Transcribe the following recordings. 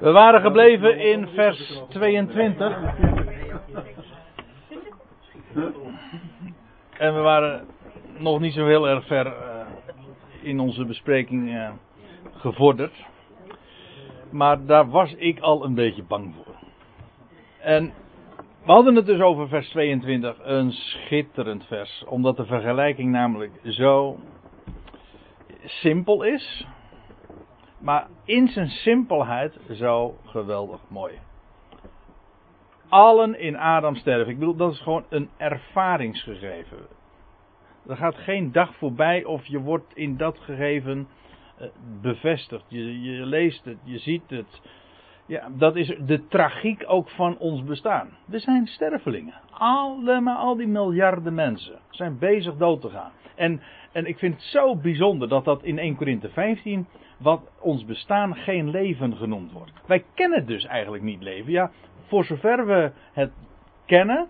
We waren gebleven in vers 22. En we waren nog niet zo heel erg ver uh, in onze bespreking uh, gevorderd. Maar daar was ik al een beetje bang voor. En we hadden het dus over vers 22, een schitterend vers, omdat de vergelijking namelijk zo simpel is, maar in zijn simpelheid zo geweldig mooi. Allen in Adam sterven. Ik bedoel, dat is gewoon een ervaringsgegeven. Er gaat geen dag voorbij of je wordt in dat gegeven eh, bevestigd. Je, je leest het, je ziet het. Ja, dat is de tragiek ook van ons bestaan. We zijn stervelingen. Allemaal, al die miljarden mensen zijn bezig dood te gaan. En, en ik vind het zo bijzonder dat dat in 1 Korinthe 15, wat ons bestaan geen leven genoemd wordt. Wij kennen dus eigenlijk niet leven. Ja, voor zover we het kennen,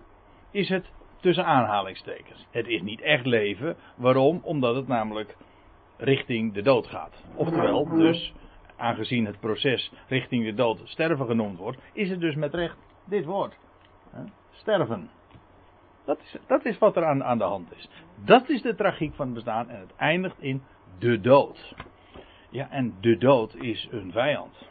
is het tussen aanhalingstekens. Het is niet echt leven. Waarom? Omdat het namelijk richting de dood gaat. Oftewel, dus, aangezien het proces richting de dood sterven genoemd wordt, is het dus met recht dit woord. Sterven. Dat is, dat is wat er aan, aan de hand is. Dat is de tragiek van het bestaan en het eindigt in de dood. Ja, en de dood is een vijand.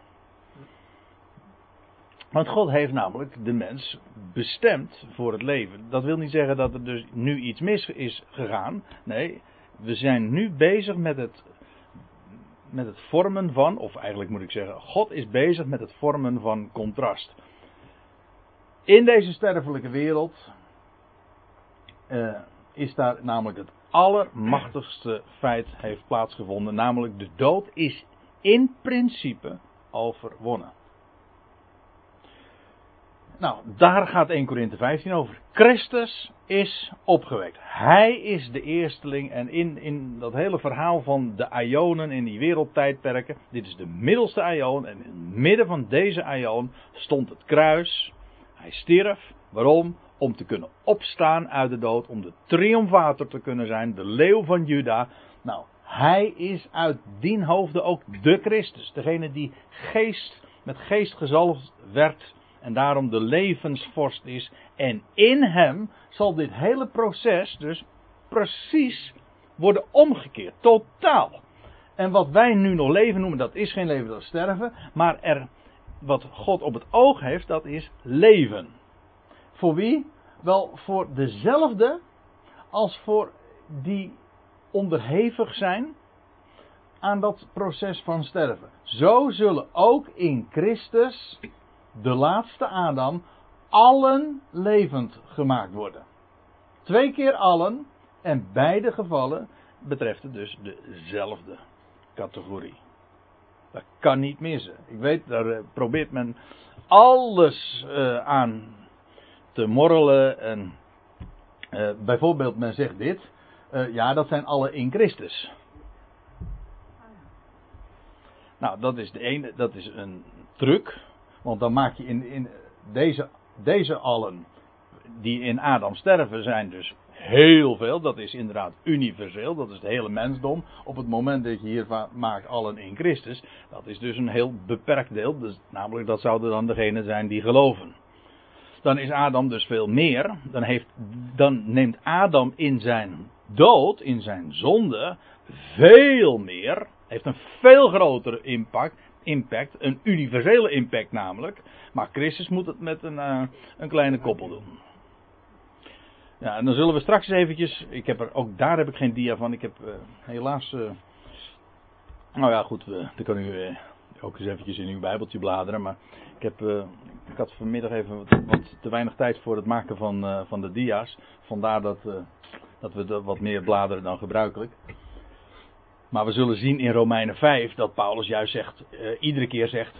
Want God heeft namelijk de mens bestemd voor het leven. Dat wil niet zeggen dat er dus nu iets mis is gegaan. Nee, we zijn nu bezig met het, met het vormen van, of eigenlijk moet ik zeggen, God is bezig met het vormen van contrast. In deze sterfelijke wereld uh, is daar namelijk het allermachtigste feit heeft plaatsgevonden. Namelijk de dood is in principe overwonnen. Nou, daar gaat 1 Korinthe 15 over. Christus is opgewekt. Hij is de eersteling. En in, in dat hele verhaal van de Ionen in die wereldtijdperken. Dit is de middelste Ion. En in het midden van deze Ion stond het kruis. Hij stierf. Waarom? Om te kunnen opstaan uit de dood. Om de triomfator te kunnen zijn. De leeuw van Juda. Nou, hij is uit dien hoofde ook de Christus. Degene die geest, met geest gezalfd werd en daarom de levensvorst is. En in hem zal dit hele proces dus precies worden omgekeerd. Totaal. En wat wij nu nog leven noemen, dat is geen leven, dat is sterven. Maar er, wat God op het oog heeft, dat is leven. Voor wie? Wel voor dezelfde als voor die onderhevig zijn aan dat proces van sterven. Zo zullen ook in Christus de laatste Adam, allen levend gemaakt worden. Twee keer allen, en beide gevallen betreft het dus dezelfde categorie. Dat kan niet missen. Ik weet, daar eh, probeert men alles uh, aan te morrelen. En uh, bijvoorbeeld, men zegt dit. Uh, ja, dat zijn alle in Christus. Nou, dat is de ene, dat is een truc. Want dan maak je in, in deze, deze allen die in Adam sterven zijn dus heel veel. Dat is inderdaad universeel. Dat is het hele mensdom. Op het moment dat je hier maakt allen in Christus. Dat is dus een heel beperkt deel. Dus, namelijk dat zouden dan degenen zijn die geloven. Dan is Adam dus veel meer. Dan, heeft, dan neemt Adam in zijn dood, in zijn zonde, veel meer. Heeft een veel grotere impact impact, een universele impact namelijk. Maar Christus moet het met een, uh, een kleine koppel doen. Ja, en dan zullen we straks eventjes, ik heb er, ook daar heb ik geen dia van, ik heb uh, helaas, uh, nou ja goed, uh, dan kan u ook eens eventjes in uw bijbeltje bladeren, maar ik heb, ik had vanmiddag even wat, wat, te weinig tijd voor het maken van, van de dia's, vandaar dat, dat we wat meer bladeren dan gebruikelijk. Maar we zullen zien in Romeinen 5 dat Paulus juist zegt, iedere keer zegt,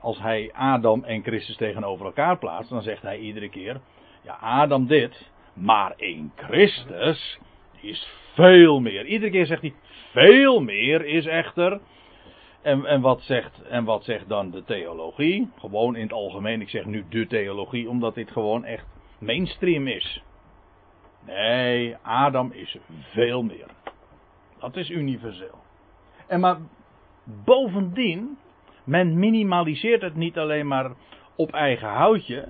als hij Adam en Christus tegenover elkaar plaatst, dan zegt hij iedere keer, ja Adam dit, maar in Christus is veel meer. Iedere keer zegt hij, veel meer is echter. En, en, wat zegt, en wat zegt dan de theologie? Gewoon in het algemeen, ik zeg nu de theologie, omdat dit gewoon echt mainstream is. Nee, Adam is veel meer. Dat is universeel. En maar bovendien Men minimaliseert het niet alleen maar op eigen houtje.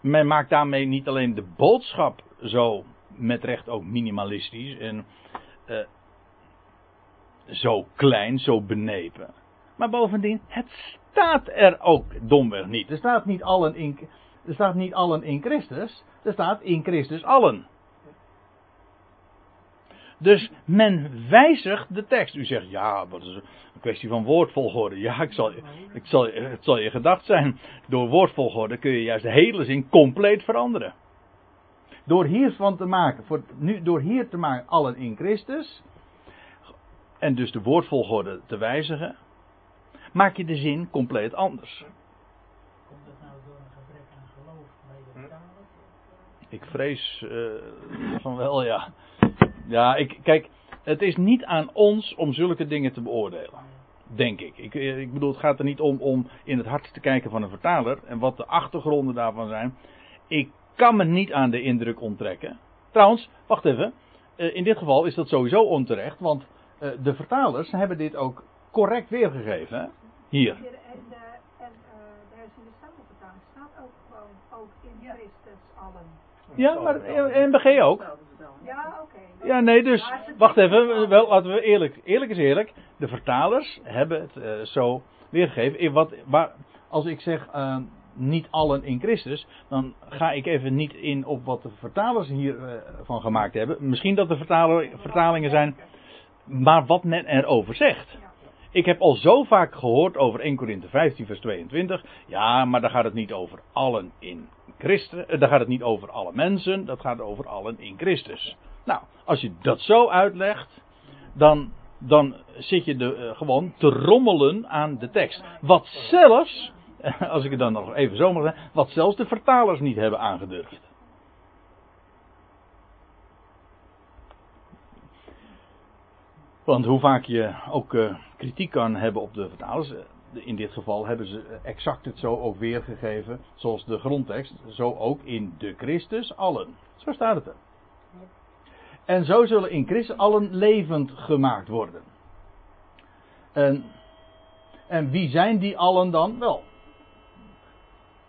Men maakt daarmee niet alleen de boodschap zo met recht ook minimalistisch en uh, zo klein, zo benepen. Maar bovendien, het staat er ook domweg niet. Er staat niet allen in, er staat niet allen in Christus, er staat in Christus allen. Dus men wijzigt de tekst. U zegt, ja, dat is een kwestie van woordvolgorde. Ja, ik zal, ik zal, het zal je gedacht zijn. Door woordvolgorde kun je juist de hele zin compleet veranderen. Door hiervan te maken, voor, nu, door hier te maken allen in Christus, en dus de woordvolgorde te wijzigen, maak je de zin compleet anders. Komt dat nou door een gebrek aan geloof bij de vertalers? Ik vrees uh, van wel, ja. Ja, ik, kijk, het is niet aan ons om zulke dingen te beoordelen. Denk ik. ik. Ik bedoel, het gaat er niet om om in het hart te kijken van een vertaler en wat de achtergronden daarvan zijn. Ik kan me niet aan de indruk onttrekken. Trouwens, wacht even. Uh, in dit geval is dat sowieso onterecht, want de vertalers hebben dit ook correct weergegeven. Hè? Hier. En, de, en uh, de Statenvertaling staat ook gewoon ook in Christus allen. Ja, maar in NBG ook. Ja, oké. Okay. Ja, nee, dus wacht even. Wel, laten we eerlijk, eerlijk is eerlijk. De vertalers hebben het uh, zo weergegeven. In wat, waar, als ik zeg uh, niet allen in Christus, dan ga ik even niet in op wat de vertalers hiervan uh, van gemaakt hebben. Misschien dat de vertaler, vertalingen zijn, maar wat men erover zegt. Ik heb al zo vaak gehoord over 1 Korinthe 15 vers 22. Ja, maar daar gaat het niet over allen in Christus. Daar gaat het niet over alle mensen. Dat gaat over allen in Christus. Nou, als je dat zo uitlegt, dan, dan zit je de, uh, gewoon te rommelen aan de tekst. Wat zelfs, als ik het dan nog even zo mag zeggen, wat zelfs de vertalers niet hebben aangedurfd. Want hoe vaak je ook uh, kritiek kan hebben op de vertalers. In dit geval hebben ze exact het zo ook weergegeven. Zoals de grondtekst. Zo ook in de Christus allen. Zo staat het er. En zo zullen in Christus allen levend gemaakt worden. En, en wie zijn die allen dan? Wel.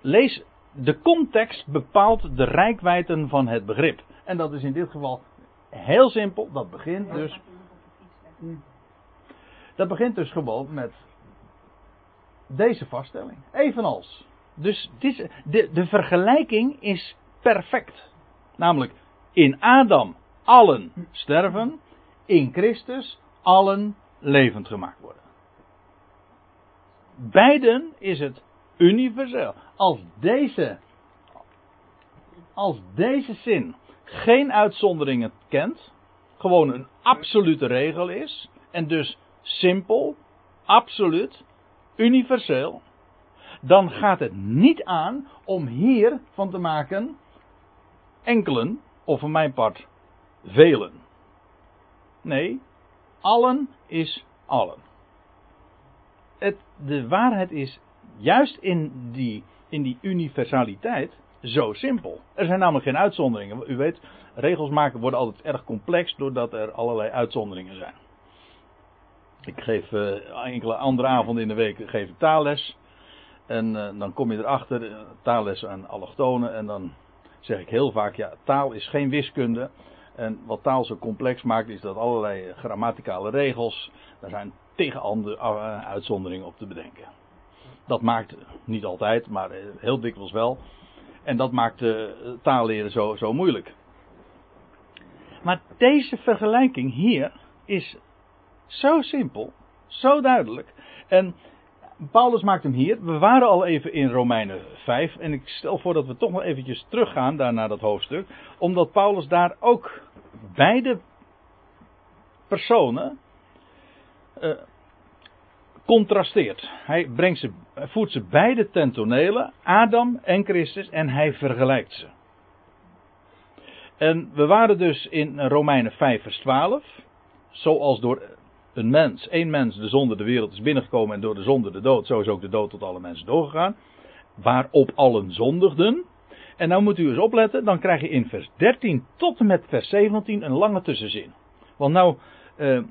Lees, de context bepaalt de rijkwijden van het begrip. En dat is in dit geval heel simpel. Dat begint dus dat begint dus gewoon met deze vaststelling. Evenals. Dus dit, de, de vergelijking is perfect. Namelijk, in Adam allen sterven, in Christus allen levend gemaakt worden. Beiden is het universeel. Als deze, als deze zin geen uitzonderingen kent, gewoon een absolute regel is. En dus simpel, absoluut, universeel. Dan gaat het niet aan om hier van te maken enkelen, of van mijn part velen. Nee, allen is allen. Het, de waarheid is juist in die, in die universaliteit zo simpel. Er zijn namelijk geen uitzonderingen. U weet, regels maken worden altijd erg complex doordat er allerlei uitzonderingen zijn. Ik geef uh, enkele andere avonden in de week geef ik taalles. En uh, dan kom je erachter, uh, taalles aan allochtonen. En dan zeg ik heel vaak, ja, taal is geen wiskunde. En wat taal zo complex maakt, is dat allerlei grammaticale regels. Daar zijn tegen andere uitzonderingen op te bedenken. Dat maakt niet altijd, maar heel dikwijls wel. En dat maakt taalleren zo, zo moeilijk. Maar deze vergelijking hier is zo simpel, zo duidelijk. En Paulus maakt hem hier. We waren al even in Romeinen 5. En ik stel voor dat we toch nog eventjes teruggaan daar naar dat hoofdstuk. Omdat Paulus daar ook beide personen uh, contrasteert. Hij brengt ze, voert ze beide ten tonele, Adam en Christus, en hij vergelijkt ze. En we waren dus in Romeinen 5 vers 12. Zoals door een mens, één mens de zonde de wereld is binnengekomen en door de zonde de dood, zo is ook de dood tot alle mensen doorgegaan. Waarop allen zondigden. En nou moet u eens opletten, dan krijg je in vers 13 tot en met vers 17 een lange tussenzin. Want nou, uh,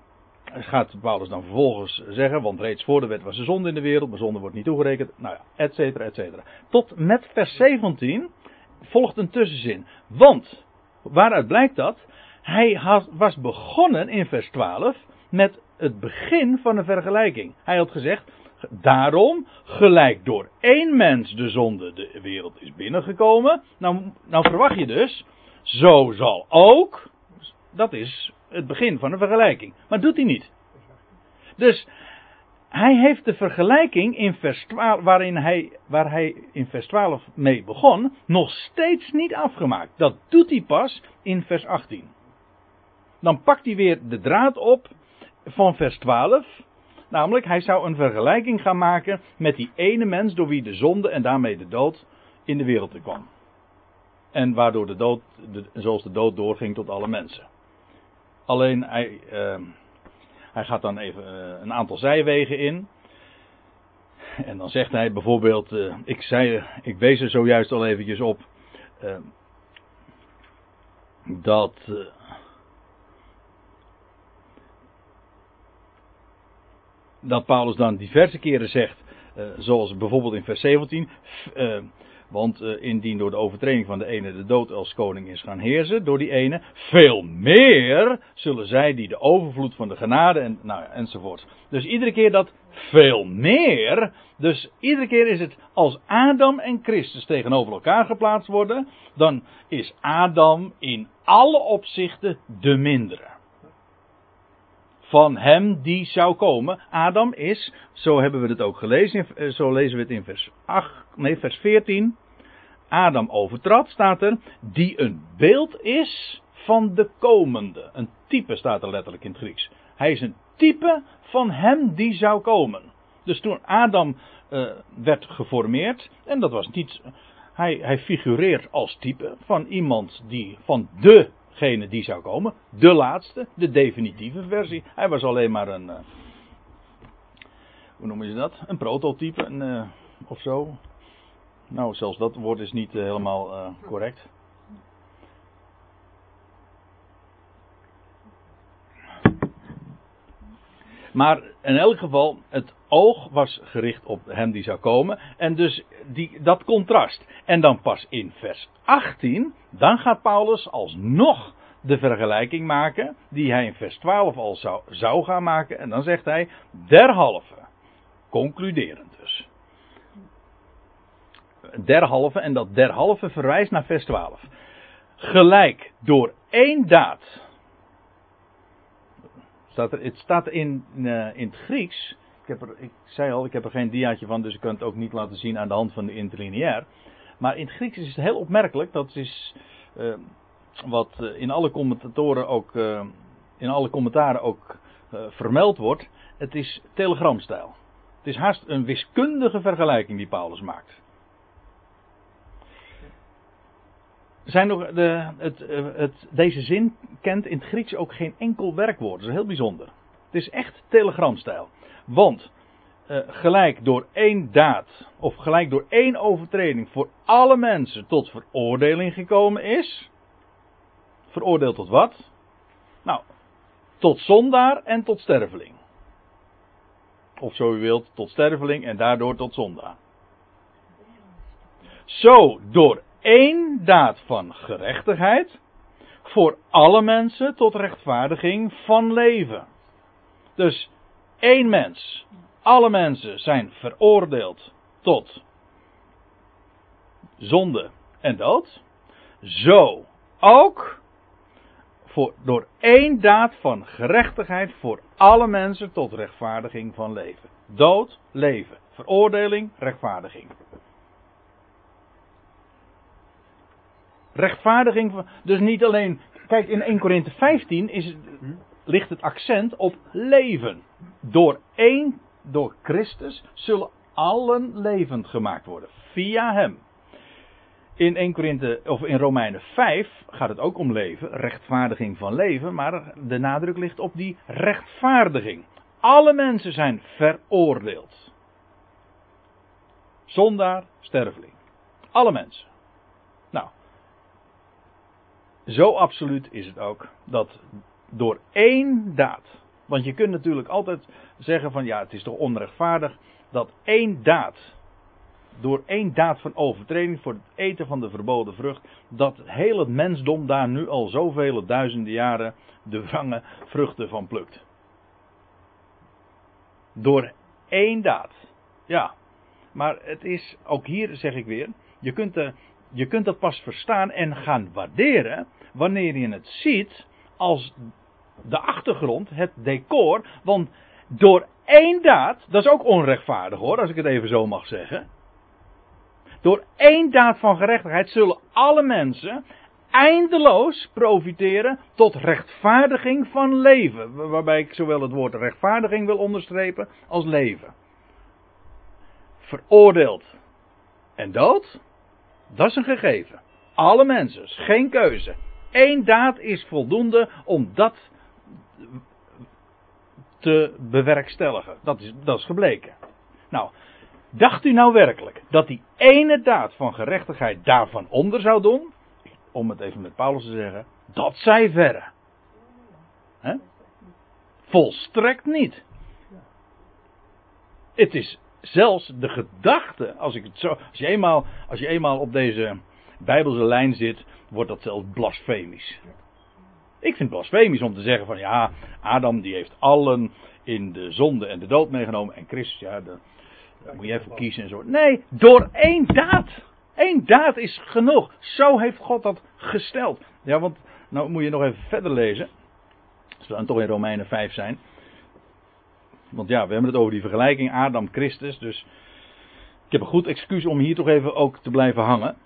gaat Paulus dan vervolgens zeggen, want reeds voor de wet was de zonde in de wereld, maar zonde wordt niet toegerekend, nou ja, et cetera, et cetera. Tot met vers 17 volgt een tussenzin. Want, waaruit blijkt dat? Hij was begonnen in vers 12 met het begin van een vergelijking. Hij had gezegd, daarom, gelijk door één mens de zonde de wereld is binnengekomen. Nou, nou verwacht je dus, zo zal ook, dat is het begin van een vergelijking. Maar doet hij niet. Dus hij heeft de vergelijking in vers 12, waarin hij, waar hij in vers 12 mee begon, nog steeds niet afgemaakt. Dat doet hij pas in vers 18. Dan pakt hij weer de draad op van vers 12. Namelijk, hij zou een vergelijking gaan maken met die ene mens door wie de zonde en daarmee de dood in de wereld kwam. En waardoor de dood, zoals de dood doorging tot alle mensen. Alleen hij, uh, hij gaat dan even uh, een aantal zijwegen in. En dan zegt hij bijvoorbeeld, uh, ik, zei, ik wees er zojuist al eventjes op, ehm, dat eh, dat Paulus dan diverse keren zegt, zoals bijvoorbeeld in vers 17, uh, want uh, indien door de overtreding van de ene de dood als koning is gaan heersen, door die ene, veel meer zullen zij die de overvloed van de genade en, nou, enzovoort. Dus iedere keer dat veel meer, dus iedere keer is het als Adam en Christus tegenover elkaar geplaatst worden, dan is Adam in alle opzichten de mindere van hem die zou komen. Adam is, zo hebben we het ook gelezen, eh, zo lezen we het in vers 8, nee, vers 14. Adam overtrad, staat er, die een beeld is van de komende. Een type staat er letterlijk in het Grieks. Hij is een type van hem die zou komen. Dus toen Adam uh, werd geformeerd, en dat was niet, hij, hij figureert als type van iemand die, van de degene die zou komen. De laatste, de definitieve versie. Hij was alleen maar een. Uh, hoe noemen ze dat? Een prototype uh, of zo. Nou, zelfs dat woord is niet uh, helemaal correct. Maar in elk geval, het oog was gericht op hem die zou komen. En dus die, dat contrast. En dan pas in vers 18, dan gaat Paulus alsnog de vergelijking maken, die hij in vers 12 al zou, zou gaan maken. En dan zegt hij, derhalve, concluderend dus. Derhalve, en dat derhalve verwijst naar vers 12. Gelijk door één daad Staat het staat in, uh, in het Grieks. Ik, heb ik zei al, ik heb er geen diaatje van, dus ik kan het ook niet laten zien aan de hand van de interlineair. Maar in het Grieks is het heel opmerkelijk. Dat is uh, wat uh, in alle commentatoren ook, in alle commentaren ook vermeld wordt. Het is telegramstijl. Het is haast een wiskundige vergelijking die Paulus maakt. Zijn nog de, het, eh, het, deze zin kent in het Grieks ook geen enkel werkwoord. Dat is heel bijzonder. Het is echt telegramstijl. Want uh, gelijk door één daad, of gelijk door één overtreding voor alle mensen tot veroordeling gekomen is. Veroordeeld tot wat? Nou, tot zondaar en tot sterveling. Of zo u wilt, tot sterveling en daardoor tot zondaar. Zo, door één daad van gerechtigheid voor alle mensen tot rechtvaardiging van leven. Dus één mens, alle mensen zijn veroordeeld tot zonde en dood. Zo ook voor, door één daad van gerechtigheid voor alle mensen tot rechtvaardiging van leven. Dood, leven. Veroordeling, rechtvaardiging. Rechtvaardiging. Dus niet alleen. Kijk, in 1 Korinthe 15 is, ligt het accent op leven. Door één, door Christus, zullen allen levend gemaakt worden. Via hem. In 1 Korinthe, of in Romeinen 5 gaat het ook om leven, rechtvaardiging van leven, maar de nadruk ligt op die rechtvaardiging. Alle mensen zijn veroordeeld. Zondaar, sterveling. Alle mensen. Nou, zo absoluut is het ook dat door één daad, Want je kunt natuurlijk altijd zeggen van ja, het is toch onrechtvaardig dat één daad, door één daad van overtreding voor het eten van de verboden vrucht, dat heel het mensdom daar nu al zoveel duizenden jaren de wrange vruchten van plukt. Door één daad. Ja, maar het is, ook hier zeg ik weer, je kunt, de, je kunt dat pas verstaan en gaan waarderen wanneer je het ziet als de achtergrond, het decor. Want door één daad, dat is ook onrechtvaardig hoor, als ik het even zo mag zeggen. Door één daad van gerechtigheid zullen alle mensen eindeloos profiteren tot rechtvaardiging van leven. Waarbij ik zowel het woord rechtvaardiging wil onderstrepen als leven. Veroordeeld en dood, dat is een gegeven. Alle mensen, geen keuze. Eén daad is voldoende om dat te bewerkstelligen. Dat is, dat is gebleken. Nou, dacht u nou werkelijk dat die ene daad van gerechtigheid daarvan onder zou doen? Om het even met Paulus te zeggen, dat zij verre. Volstrekt niet. Het is zelfs de gedachte, als, ik het zo, als, je eenmaal, als je eenmaal op deze Bijbelse lijn zit, wordt dat zelfs blasfemisch. Ik vind het blasfemisch om te zeggen van ja, Adam die heeft allen in de zonde en de dood meegenomen en Christus, ja, daar moet je even kiezen en zo. Nee, door één daad. Eén daad is genoeg. Zo heeft God dat gesteld. Ja, want nou moet je nog even verder lezen. Als we dan toch in Romeinen 5 zijn. Want ja, we hebben het over die vergelijking Adam-Christus. Dus ik heb een goed excuus om hier toch even ook te blijven hangen.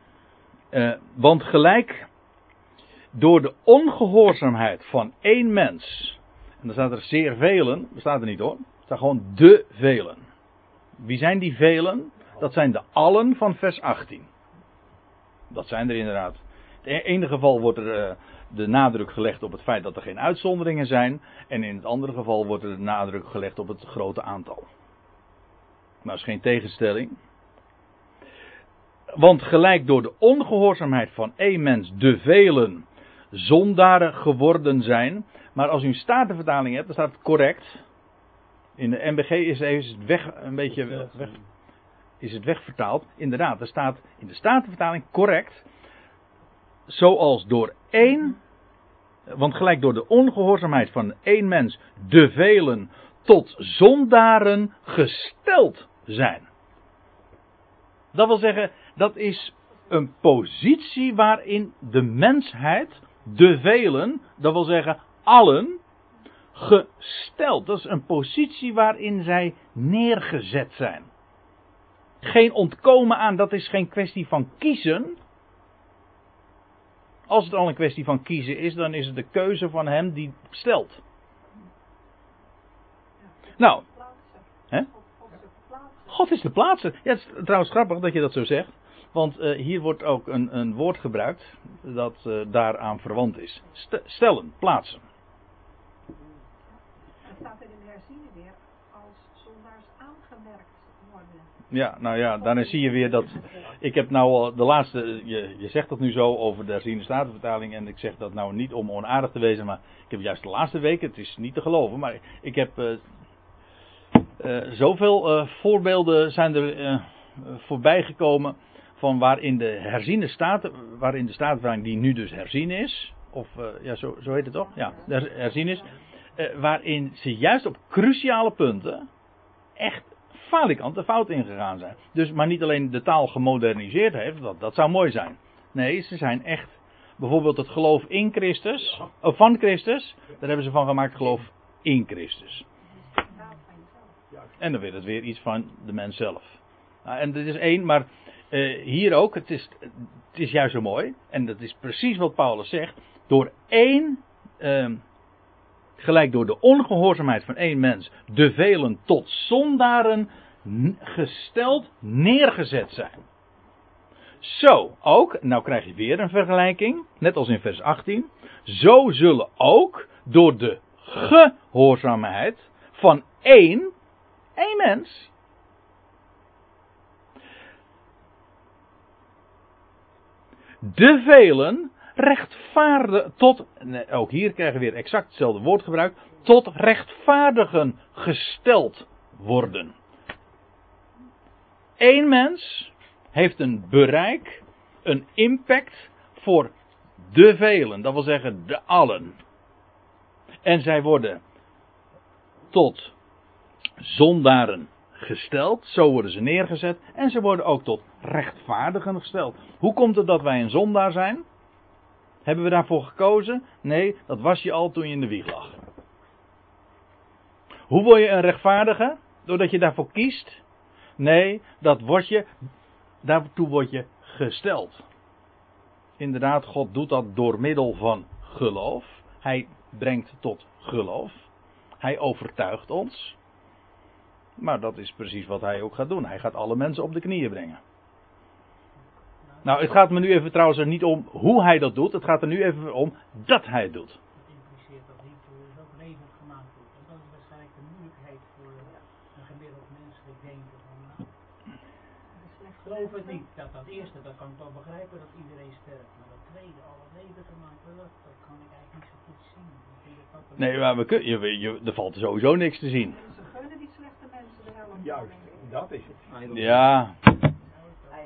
Uh, want gelijk door de ongehoorzaamheid van één mens. En dan staat er zeer velen. Bestaat er niet hoor. Er staat gewoon de velen. Wie zijn die velen? Dat zijn de allen van vers 18. Dat zijn er inderdaad. In het ene geval wordt er uh, de nadruk gelegd op het feit dat er geen uitzonderingen zijn. En in het andere geval wordt er de nadruk gelegd op het grote aantal. Maar dat is geen tegenstelling. Want gelijk door de ongehoorzaamheid van één mens de velen zondaren geworden zijn. Maar als u een statenvertaling hebt, dan staat het correct. In de MBG is het weg, een beetje weg, is het wegvertaald. Inderdaad, er staat in de statenvertaling correct. Zoals door één, want gelijk door de ongehoorzaamheid van één mens de velen tot zondaren gesteld zijn. Dat wil zeggen, dat is een positie waarin de mensheid, de velen, dat wil zeggen allen, gesteld. Dat is een positie waarin zij neergezet zijn. Geen ontkomen aan, dat is geen kwestie van kiezen. Als het al een kwestie van kiezen is, dan is het de keuze van hem die stelt. Nou. Hè? God is de plaatser. Ja, het is trouwens grappig dat je dat zo zegt. Want uh, hier wordt ook een, een woord gebruikt dat uh, daaraan verwant is. stellen, plaatsen. Het staat in de herziene weer als zondaars aangemerkt worden. Ja, nou ja, daarin zie je weer dat. Ik heb nou al de laatste. Je, je zegt dat nu zo over de herziene statenvertaling. En ik zeg dat nou niet om onaardig te wezen. Maar ik heb juist de laatste weken. Het is niet te geloven. Maar ik heb. Uh, zoveel voorbeelden zijn er voorbij gekomen van waarin de herziene staten, waarin de statenvertaling die nu dus herzien is, of ja, zo, zo heet het toch? Ja, herzien is, waarin ze juist op cruciale punten echt falikant de fout ingegaan zijn. Dus maar niet alleen de taal gemoderniseerd heeft, dat, dat zou mooi zijn. Nee, ze zijn echt, bijvoorbeeld het geloof in Christus, of van Christus, daar hebben ze van gemaakt geloof in Christus. En dan weer het weer iets van de mens zelf. Nou, en dit is één, maar uh, hier ook, het is, het is juist zo mooi. En dat is precies wat Paulus zegt. Door één, uh, gelijk door de ongehoorzaamheid van één mens, de velen tot zondaren gesteld, neergezet zijn. Zo ook, nou krijg je weer een vergelijking, net als in vers 18. Zo zullen ook door de gehoorzaamheid van één Eén mens. De velen rechtvaardigen, tot, ook hier krijgen we weer exact hetzelfde woord gebruikt, tot rechtvaardigen gesteld worden. Eén mens heeft een bereik, een impact voor de velen, dat wil zeggen de allen. En zij worden tot zondaren gesteld, zo worden ze neergezet, en ze worden ook tot rechtvaardigen gesteld. Hoe komt het dat wij een zondaar zijn? Hebben we daarvoor gekozen? Nee, dat was je al toen je in de wieg lag. Hoe word je een rechtvaardige? Doordat je daarvoor kiest? Nee, dat word je, daartoe word je gesteld. Inderdaad, God doet dat door middel van geloof. Hij brengt tot geloof. Hij overtuigt ons. Maar dat is precies wat hij ook gaat doen. Hij gaat alle mensen op de knieën brengen. Nou, het gaat me nu even trouwens er niet om hoe hij dat doet. Het gaat er nu even om dat hij het doet. Dat impliceert dat niet uh, ook levend gemaakt wordt. En dat is waarschijnlijk de moeilijkheid voor een gemiddeld menselijk denken. Van, nou, ik geloof het niet. Dat, dat eerste, dat kan ik wel begrijpen dat iedereen sterft. Maar dat tweede, al het leven gemaakt wordt, dat kan ik eigenlijk niet zo goed zien. Nee, maar we kun, je, je, er valt sowieso niks te zien. Ze gunnen die slechte mensen de helft. Juist, dat is het. Ja,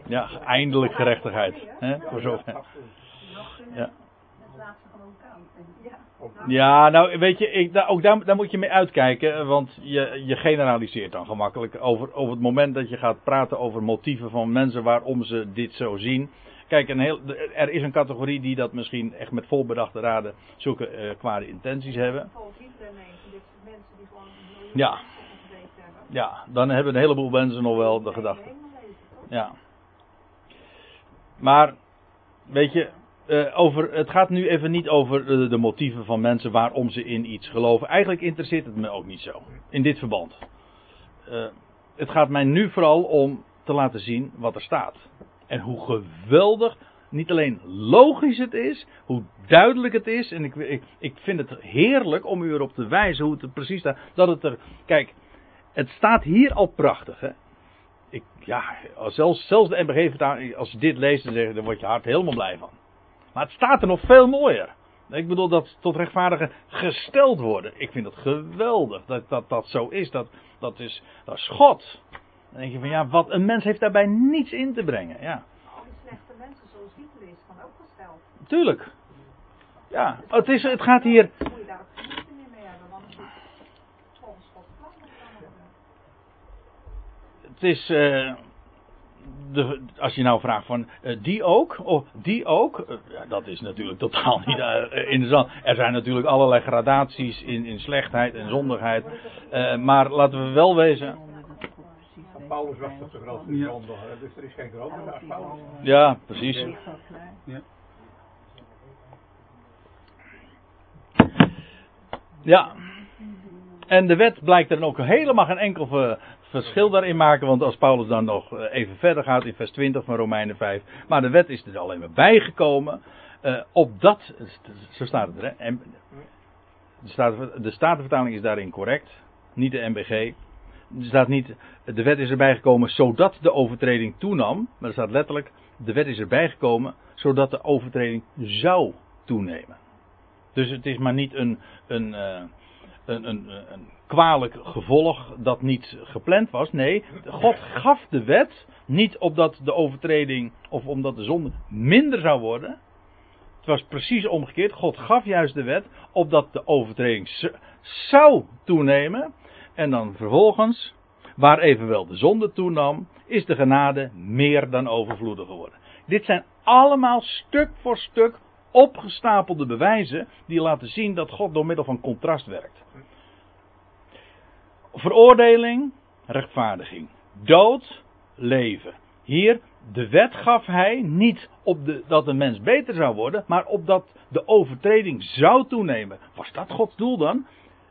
ja eindelijk gerechtigheid. Hè, voor zover. Ja. Ja. Ja, nou weet je, ik, daar, ook daar, daar moet je mee uitkijken, want je, je generaliseert dan gemakkelijk over, over het moment dat je gaat praten over motieven van mensen waarom ze dit zo zien. Kijk, een heel, er is een categorie die dat misschien echt met volbedachte raden zulke eh, kwade intenties hebben. Mensen die gewoon Ja. Ja, dan hebben een heleboel mensen nog wel de gedachte. Ja. Maar, weet je, eh, over, het gaat nu even niet over de motieven van mensen waarom ze in iets geloven. Eigenlijk interesseert het me ook niet zo. In dit verband. Eh, het gaat mij nu vooral om te laten zien wat er staat. En hoe geweldig, niet alleen logisch het is, hoe duidelijk het is. En ik, ik, ik vind het heerlijk om u erop te wijzen hoe het er precies staat. Dat het er, kijk, het staat hier al prachtig. Hè? Ik, ja, zelfs, zelfs de MBG-vertaling, als je dit leest, dan, word je hart helemaal blij van. Maar het staat er nog veel mooier. Ik bedoel dat tot rechtvaardigen gesteld worden. Ik vind het geweldig dat dat, dat zo is. Dat, dat, is. dat is God. Dan denk je van ja, wat een mens heeft daarbij niets in te brengen. Ja, Al die slechte mensen zoals Hitler is van ook gesteld. tuurlijk. Ja, het, is, het gaat hier. Dan moet je daar ook geen moeite meer mee hebben, want het is volgens Gods plan dat kan worden. Het is. eh, de, als je nou vraagt van eh, die ook, of die ook, eh, ja, dat is natuurlijk totaal niet eh, interessant. Er zijn natuurlijk allerlei gradaties in, in slechtheid en zondigheid. Eh, maar laten we wel wezen. Paulus was toch de grootste Ja. dus er is geen grotere als Paulus. Ja, precies. Ja. Ja. En de wet blijkt er ook helemaal geen enkel verschil daarin maken. Want als Paulus dan nog eh, even verder gaat in vers 20 van Romeinen 5. Maar de wet is er alleen maar bijgekomen. eh opdat, zo staat het er hè. En de, de Statenvertaling is daarin correct. Niet de MBG. Er staat niet, de wet is erbij gekomen zodat de overtreding toenam. Maar er staat letterlijk, de wet is erbij gekomen zodat de overtreding zou toenemen. Dus het is maar niet een, een, eh, een, een, een kwalijk gevolg dat niet gepland was. Nee, God gaf de wet niet opdat de overtreding of omdat de zonde minder zou worden. Het was precies omgekeerd. God gaf juist de wet opdat de overtreding zou toenemen. En dan vervolgens, waar evenwel de zonde toenam, is de genade meer dan overvloedig geworden. Dit zijn allemaal stuk voor stuk opgestapelde bewijzen die laten zien dat God door middel van contrast werkt. Veroordeling, rechtvaardiging. Dood, leven. Hier, de wet gaf hij niet op de, dat een mens beter zou worden, maar opdat de overtreding zou toenemen. Was dat Gods doel dan?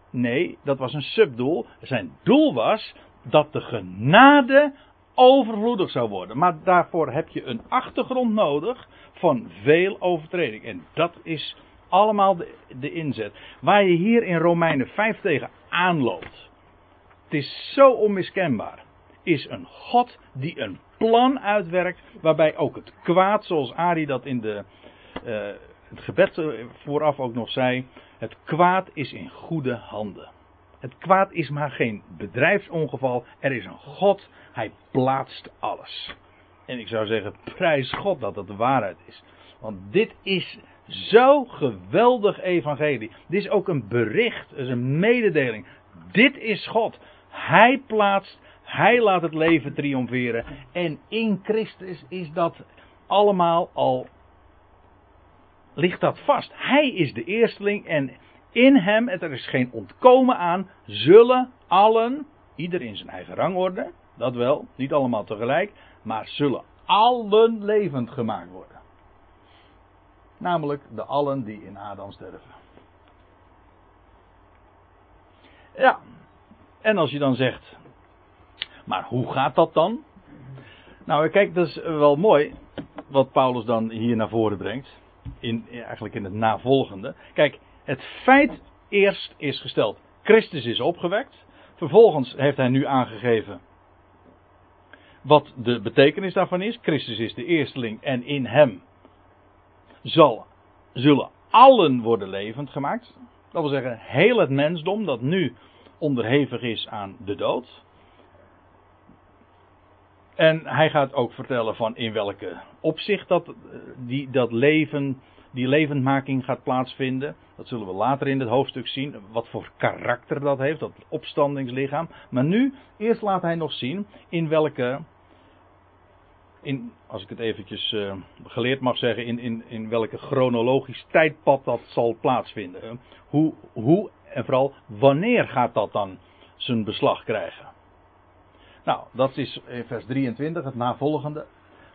Nee, dat was een subdoel. Zijn doel was dat de genade overvloedig zou worden. Maar daarvoor heb je een achtergrond nodig van veel overtreding. En dat is allemaal de, de inzet. Waar je hier in Romeinen 5 tegen aanloopt. Het is zo onmiskenbaar. Is een God die een plan uitwerkt. Waarbij ook het kwaad, zoals Ari dat in de, eh, het gebed eh, vooraf ook nog zei: Het kwaad is in goede handen. Het kwaad is maar geen bedrijfsongeval. Er is een God. Hij plaatst alles. En ik zou zeggen, prijs God dat dat de waarheid is. Want dit is zo geweldig evangelie. Dit is ook een bericht, het is een mededeling. Dit is God. Hij plaatst, hij laat het leven triomferen. En in Christus is dat allemaal al, ligt dat vast. Hij is de eersteling en in hem, en er is geen ontkomen aan, zullen allen, ieder in zijn eigen rangorde, dat wel, niet allemaal tegelijk, maar zullen allen levend gemaakt worden. Namelijk de allen die in Adam sterven. Ja, en als je dan zegt, maar hoe gaat dat dan? Nou, kijk, dat is wel mooi wat Paulus dan hier naar voren brengt. In, eigenlijk in het navolgende. Kijk, het feit eerst is gesteld. Christus is opgewekt. Vervolgens heeft hij nu aangegeven wat de betekenis daarvan is. Christus is de eersteling en in hem zal, zullen allen worden levend gemaakt. Dat wil zeggen, heel het mensdom dat nu onderhevig is aan de dood. En hij gaat ook vertellen van in welke opzicht dat, die, dat leven, die levendmaking gaat plaatsvinden. Dat zullen we later in het hoofdstuk zien. Wat voor karakter dat heeft, dat opstandingslichaam. Maar nu, eerst laat hij nog zien in welke in, als ik het eventjes uh, geleerd mag zeggen, in, in, in welke chronologisch tijdpad dat zal plaatsvinden. Hoe, hoe en vooral wanneer gaat dat dan zijn beslag krijgen? Nou, dat is in vers 23 het navolgende.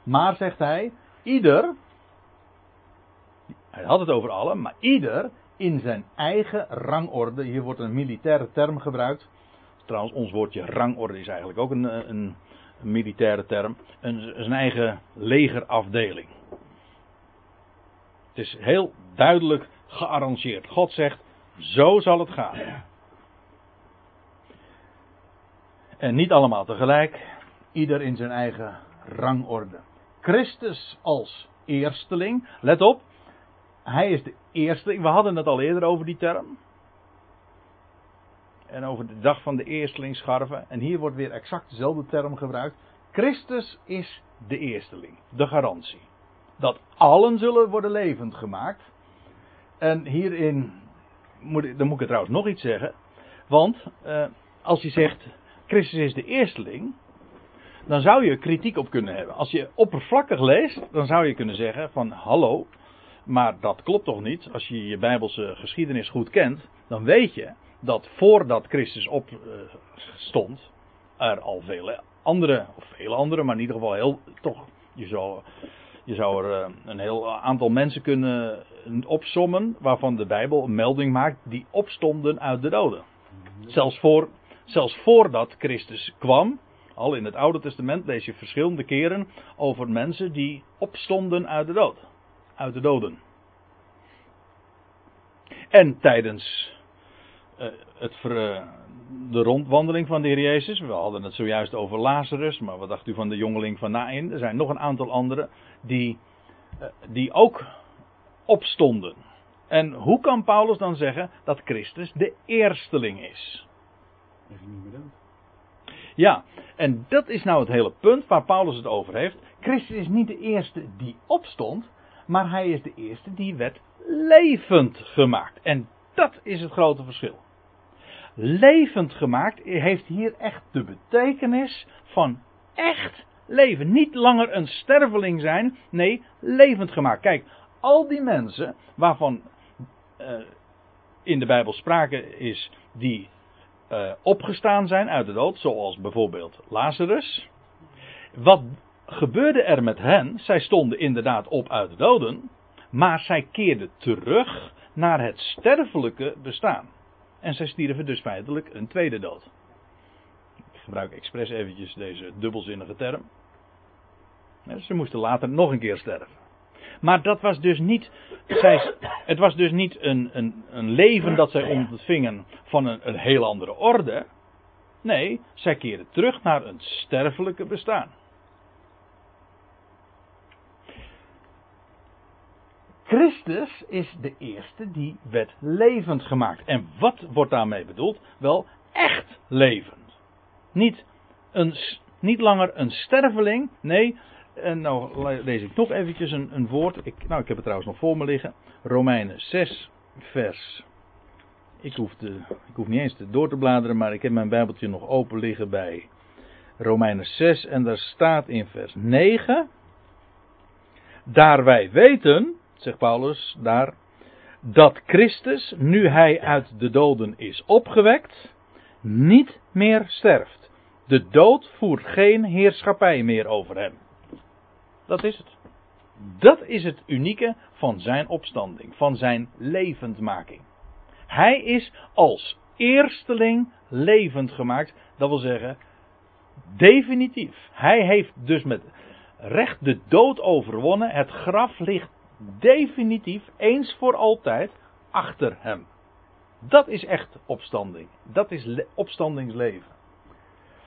Maar zegt hij, ieder, hij had het over allen, maar ieder in zijn eigen rangorde. Hier wordt een militaire term gebruikt. Trouwens, ons woordje rangorde is eigenlijk ook een, een militaire term, een, zijn eigen legerafdeling. Het is heel duidelijk gearrangeerd. God zegt, zo zal het gaan. En niet allemaal tegelijk, ieder in zijn eigen rangorde. Christus als eersteling, let op, hij is de eersteling. We hadden het al eerder over die term en over de dag van de eerstelingsscharven. En hier wordt weer exact dezelfde term gebruikt. Christus is de eersteling, de garantie. Dat allen zullen worden levend gemaakt. En hierin, moet, dan moet ik trouwens nog iets zeggen. Want eh, als je zegt, Christus is de eersteling, dan zou je kritiek op kunnen hebben. Als je oppervlakkig leest, dan zou je kunnen zeggen van hallo, maar dat klopt toch niet? Als je je Bijbelse geschiedenis goed kent, dan weet je dat voordat Christus opstond, er al vele andere, of vele andere, maar in ieder geval heel, toch, je zou, je zou er eh, een heel aantal mensen kunnen opsommen waarvan de Bijbel een melding maakt die opstonden uit de doden. Zelfs, voor, zelfs voordat Christus kwam, al in het Oude Testament lees je verschillende keren over mensen die opstonden uit de dood. Uit de doden. En tijdens het ver, de rondwandeling van de Heer Jezus. We hadden het zojuist over Lazarus, maar wat dacht u van de jongeling van Nain? Er zijn nog een aantal anderen die, eh, die ook opstonden. En hoe kan Paulus dan zeggen dat Christus de eersteling is? Ja, en dat is nou het hele punt waar Paulus het over heeft. Christus is niet de eerste die opstond, maar hij is de eerste die werd levend gemaakt. En dat is het grote verschil. Levend gemaakt heeft hier echt de betekenis van echt leven. Niet langer een sterveling zijn, nee, levend gemaakt. Kijk, al die mensen waarvan uh, in de Bijbel sprake is die uh, opgestaan zijn uit de dood, zoals bijvoorbeeld Lazarus. Wat gebeurde er met hen? Zij stonden inderdaad op uit de doden, maar zij keerden terug naar het sterfelijke bestaan. En zij stierven dus feitelijk een tweede dood. Ik gebruik expres eventjes deze dubbelzinnige term. Ze moesten later nog een keer sterven. Maar dat was dus niet, zij, het was dus niet een, een, een leven dat zij ontvingen van een, een heel andere orde. Nee, zij keerden terug naar een sterfelijke bestaan. Christus is de eerste die werd levend gemaakt. En wat wordt daarmee bedoeld? Wel, echt levend. Niet, een, niet langer een sterveling, nee, en nou lees ik nog eventjes een, een woord. Ik, nou, ik heb het trouwens nog voor me liggen. Romeinen 6, vers. Ik hoef, ik hoef niet eens te door te bladeren, maar ik heb mijn Bijbeltje nog open liggen bij Romeinen 6. En daar staat in vers 9. Daar wij weten, zegt Paulus daar, dat Christus, nu hij uit de doden is opgewekt, niet meer sterft. De dood voert geen heerschappij meer over hem. Dat is het. Dat is het unieke van zijn opstanding, van zijn levendmaking. Hij is als eersteling levend gemaakt, dat wil zeggen, definitief. Hij heeft dus met recht de dood overwonnen. Het graf ligt definitief, eens voor altijd, achter hem. Dat is echt opstanding. Dat is opstandingsleven.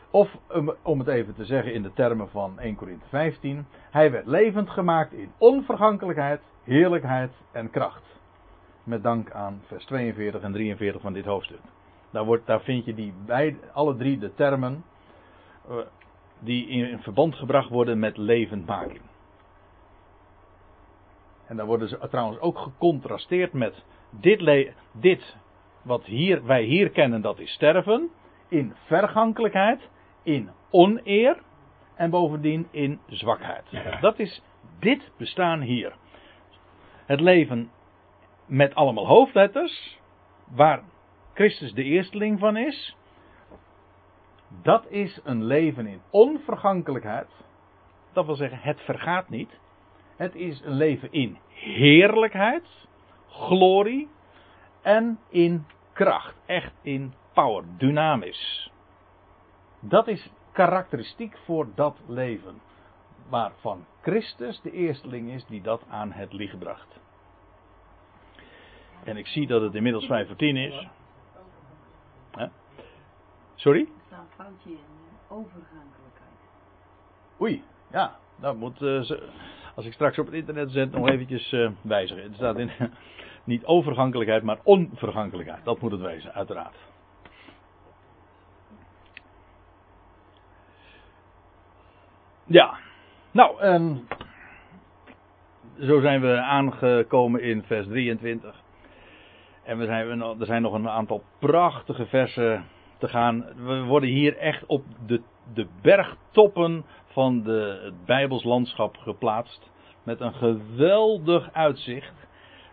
Of om het even te zeggen in de termen van 1 Korinthe 15. Hij werd levend gemaakt in onvergankelijkheid, heerlijkheid en kracht. Met dank aan vers 42 en 43 van dit hoofdstuk. Daar, wordt, daar vind je die alle drie de termen eh, die in verband gebracht worden met levendmaking. En daar worden ze trouwens ook gecontrasteerd met dit, dit wat hier, wij hier kennen, dat is sterven, in vergankelijkheid in oneer en bovendien in zwakheid. Dat is dit bestaan hier. Het leven met allemaal hoofdletters, waar Christus de eersteling van is, dat is een leven in onvergankelijkheid. Dat wil zeggen, het vergaat niet. Het is een leven in heerlijkheid, glorie en in kracht. Echt in power, dynamisch. Dat is karakteristiek voor dat leven. Waarvan Christus de eersteling is die dat aan het licht bracht. En ik zie dat het inmiddels 5 voor 10 is. Sorry? Er staat een foutje in overgankelijkheid. Oei, ja. Dat moet, uh, als ik straks op het internet zet, nog eventjes uh, wijzigen. Er staat in, niet overgankelijkheid, maar onvergankelijkheid. Dat moet het wezen, uiteraard. Ja, nou, um, zo zijn we aangekomen in vers 23. En we zijn, er zijn nog een aantal prachtige versen te gaan. We worden hier echt op de, de bergtoppen van de, het Bijbels landschap geplaatst. Met een geweldig uitzicht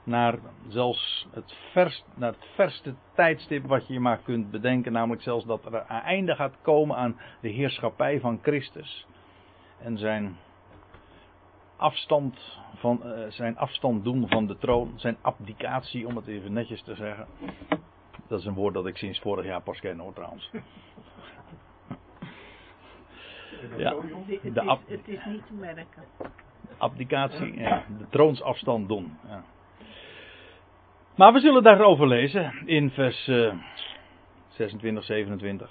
naar zelfs het, naar het verste tijdstip wat je je maar kunt bedenken. Namelijk zelfs dat er een einde gaat komen aan de heerschappij van Christus en zijn afstand, van, uh, zijn afstand doen van de troon, zijn abdicatie, om het even netjes te zeggen. Dat is een woord dat ik sinds vorig jaar pas ken hoor trouwens. Ja, het, is, het is niet te merken. Abdicatie, ja, de troonsafstand doen. Ja. Maar we zullen daarover lezen in vers uh, 26, 27.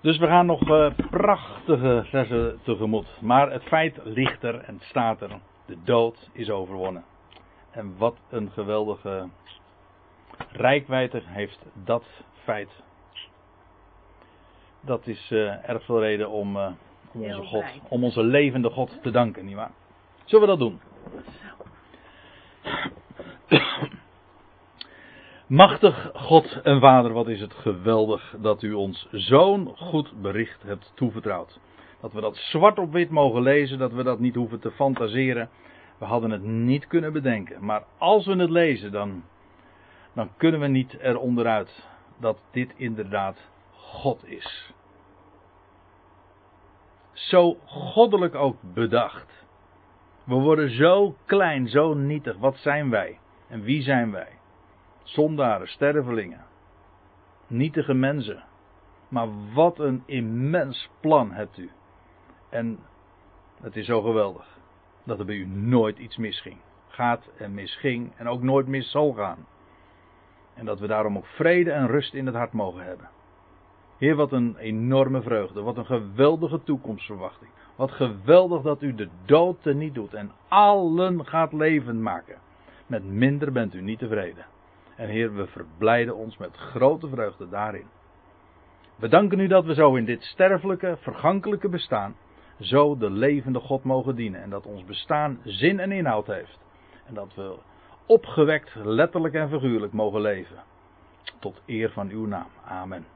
Dus we gaan nog uh, prachtige versen tegemoet. Maar het feit ligt er en staat er. De dood is overwonnen. En wat een geweldige rijkwijde heeft dat feit. Dat is uh, erg veel reden om, uh, om onze God, om onze levende God te danken, nietwaar? Zullen we dat doen? Machtig God en Vader, wat is het geweldig dat u ons zo'n goed bericht hebt toevertrouwd. Dat we dat zwart op wit mogen lezen, dat we dat niet hoeven te fantaseren. We hadden het niet kunnen bedenken. Maar als we het lezen, dan, dan kunnen we niet eronderuit dat dit inderdaad God is. Zo goddelijk ook bedacht. We worden zo klein, zo nietig. Wat zijn wij? En wie zijn wij? Zondaren, stervelingen. Nietige mensen. Maar wat een immens plan hebt u. En het is zo geweldig dat er bij u nooit iets misging. Gaat en misging en ook nooit mis zal gaan. En dat we daarom ook vrede en rust in het hart mogen hebben. Heer, wat een enorme vreugde. Wat een geweldige toekomstverwachting. Wat geweldig dat u de dood niet doet en allen gaat levend maken. Met minder bent u niet tevreden. En Heer, we verblijden ons met grote vreugde daarin. We danken u dat we zo in dit sterfelijke, vergankelijke bestaan, zo de levende God mogen dienen. En dat ons bestaan zin en inhoud heeft. En dat we opgewekt, letterlijk en figuurlijk mogen leven. Tot eer van uw naam. Amen.